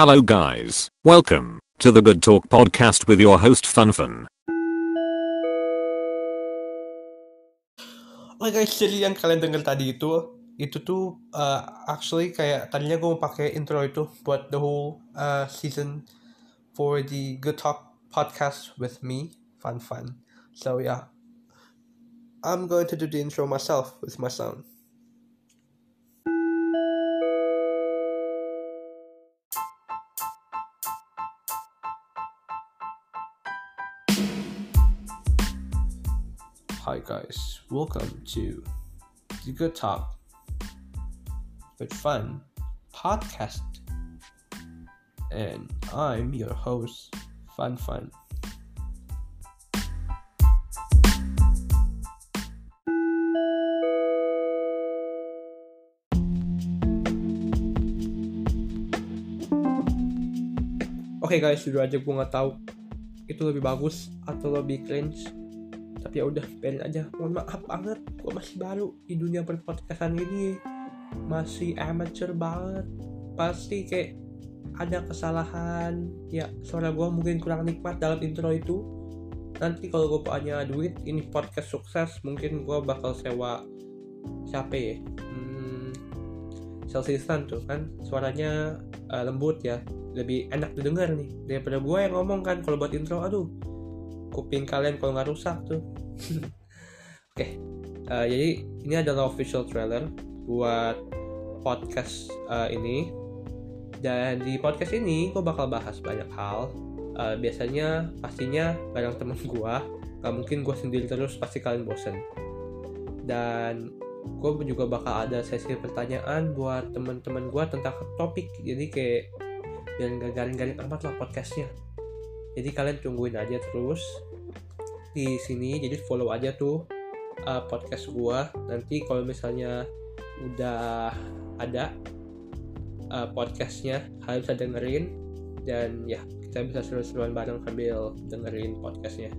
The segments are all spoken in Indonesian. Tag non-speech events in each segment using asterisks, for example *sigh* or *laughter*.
Hello guys, welcome to the Good Talk podcast with your host Funfun. Oke guys, jadi yang kalian dengar tadi itu itu tuh uh, actually kayak tadinya gue mau pakai intro itu buat the whole uh, season for the Good Talk podcast with me, Fun Fun. So yeah, I'm going to do the intro myself with my sound. Hi guys, welcome to the Good Talk with Fun podcast. And I'm your host, Fun Fun. Oke okay guys, sudah aja gue nggak tahu itu lebih bagus atau lebih cringe tapi ya udah biarin aja. Mohon maaf banget gue masih baru di dunia berpodcastan ini. Masih amateur banget. Pasti kayak ada kesalahan. Ya suara gue mungkin kurang nikmat dalam intro itu. Nanti kalau gue punya duit ini podcast sukses mungkin gue bakal sewa siapa ya? Hmm, Celsiusan tuh kan suaranya uh, lembut ya. Lebih enak didengar nih daripada gue yang ngomong kan kalau buat intro. Aduh kuping kalian kalau nggak rusak tuh. *laughs* Oke okay. uh, jadi ini adalah official trailer buat podcast uh, ini. Dan di podcast ini gue bakal bahas banyak hal. Uh, biasanya pastinya bareng temen gue gak mungkin gue sendiri terus pasti kalian bosen. Dan gue juga bakal ada sesi pertanyaan buat teman-teman gue tentang topik. Jadi kayak biar gak garing-garing amat lah podcastnya jadi kalian tungguin aja terus di sini. Jadi follow aja tuh uh, podcast gua. Nanti kalau misalnya udah ada uh, podcastnya kalian bisa dengerin. Dan ya kita bisa seru-seruan bareng sambil dengerin podcastnya.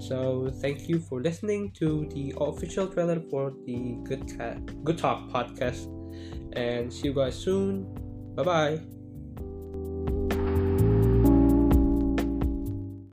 So thank you for listening to the official trailer for the Good Cat Good Talk podcast, and see you guys soon. Bye bye.